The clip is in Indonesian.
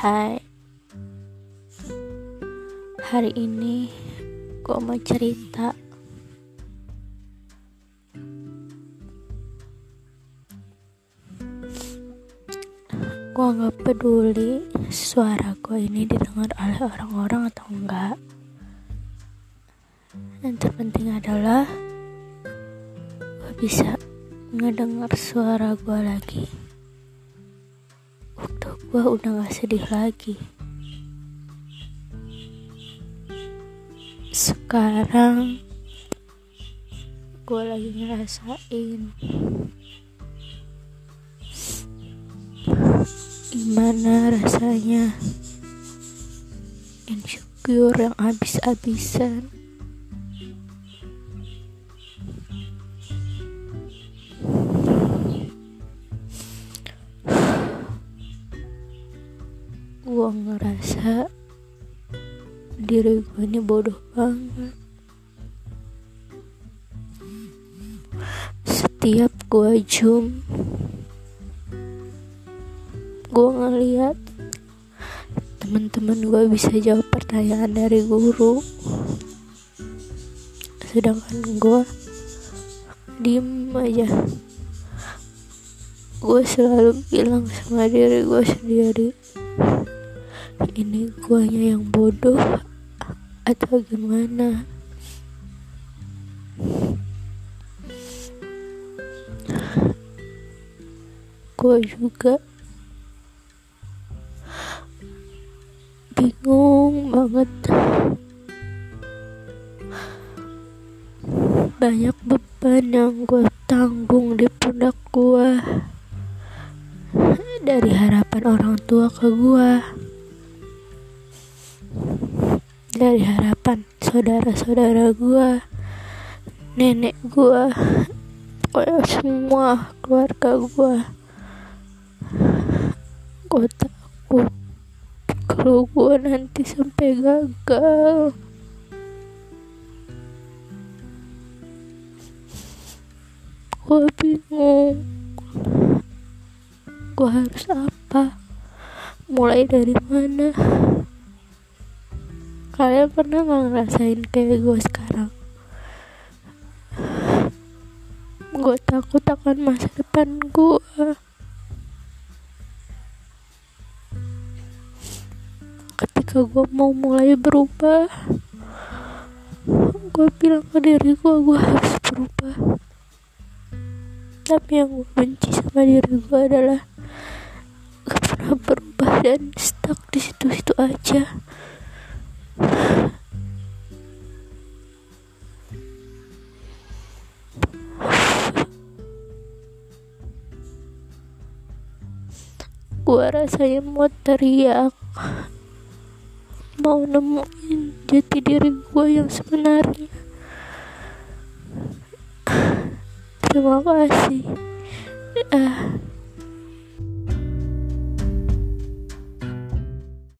Hai. Hari ini gue mau cerita. Gue gak peduli suara gue ini didengar oleh orang-orang atau enggak Yang terpenting adalah Gue bisa ngedengar suara gue lagi Waktu gue udah gak sedih lagi. Sekarang Gue lagi ngerasain Gimana rasanya Insecure yang abis-abisan gue ngerasa diri gue ini bodoh banget. Setiap gue zoom gue ngeliat teman-teman gue bisa jawab pertanyaan dari guru. Sedangkan gue diem aja. Gue selalu bilang sama diri gue sendiri ini guanya yang bodoh atau gimana? Gue juga bingung banget. Banyak beban yang gue tanggung di pundak gue dari harapan orang tua ke gue dari harapan saudara-saudara gue nenek gue pokoknya semua keluarga gue gue takut kalau gue nanti sampai gagal. Gue bingung gue harus apa? Mulai dari mana? Kalian pernah gak ngerasain kayak gue sekarang? Gue takut akan masa depan gue ketika gue mau mulai berubah gue bilang ke diri gue gue harus berubah. Tapi yang gue benci sama diri gue adalah pernah berubah dan stuck di situ-situ aja. Gue rasanya mau teriak mau nemuin jati diri gue yang sebenarnya. Terima kasih. Uh,